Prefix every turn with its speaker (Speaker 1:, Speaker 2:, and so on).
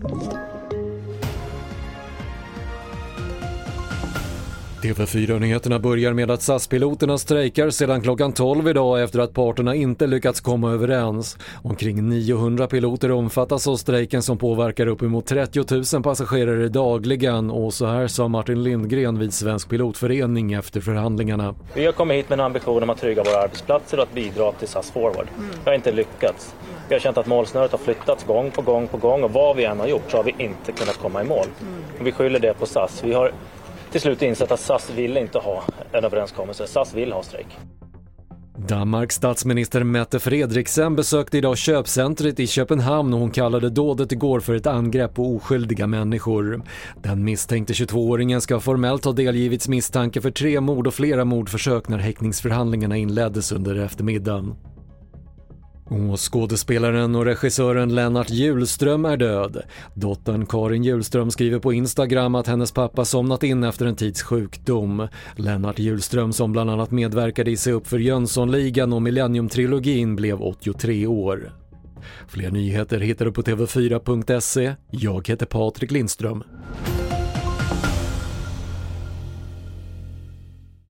Speaker 1: Thank you. TV4-nyheterna börjar med att SAS-piloterna strejkar sedan klockan 12 idag efter att parterna inte lyckats komma överens. Omkring 900 piloter omfattas av strejken som påverkar uppemot 30 000 passagerare dagligen och så här sa Martin Lindgren vid Svensk Pilotförening efter förhandlingarna.
Speaker 2: Vi har kommit hit med en ambition om att trygga våra arbetsplatser och att bidra till SAS Forward. Det har inte lyckats. Vi har känt att målsnöret har flyttats gång på gång på gång och vad vi än har gjort så har vi inte kunnat komma i mål. Och vi skyller det på SAS. Vi har till slut insett att SAS vill inte ha en överenskommelse. SAS vill ha strejk.
Speaker 1: Danmarks statsminister Mette Fredriksen besökte idag köpcentret i Köpenhamn och hon kallade dådet igår för ett angrepp på oskyldiga människor. Den misstänkte 22-åringen ska formellt ha delgivits misstanke för tre mord och flera mordförsök när häktningsförhandlingarna inleddes under eftermiddagen. Och skådespelaren och regissören Lennart Hjulström är död. Dottern Karin Hjulström skriver på Instagram att hennes pappa somnat in efter en tids sjukdom. Lennart Hjulström som bland annat medverkade i Se upp för Jönssonligan och Millennium-trilogin blev 83 år. Fler nyheter hittar du på TV4.se. Jag heter Patrik Lindström.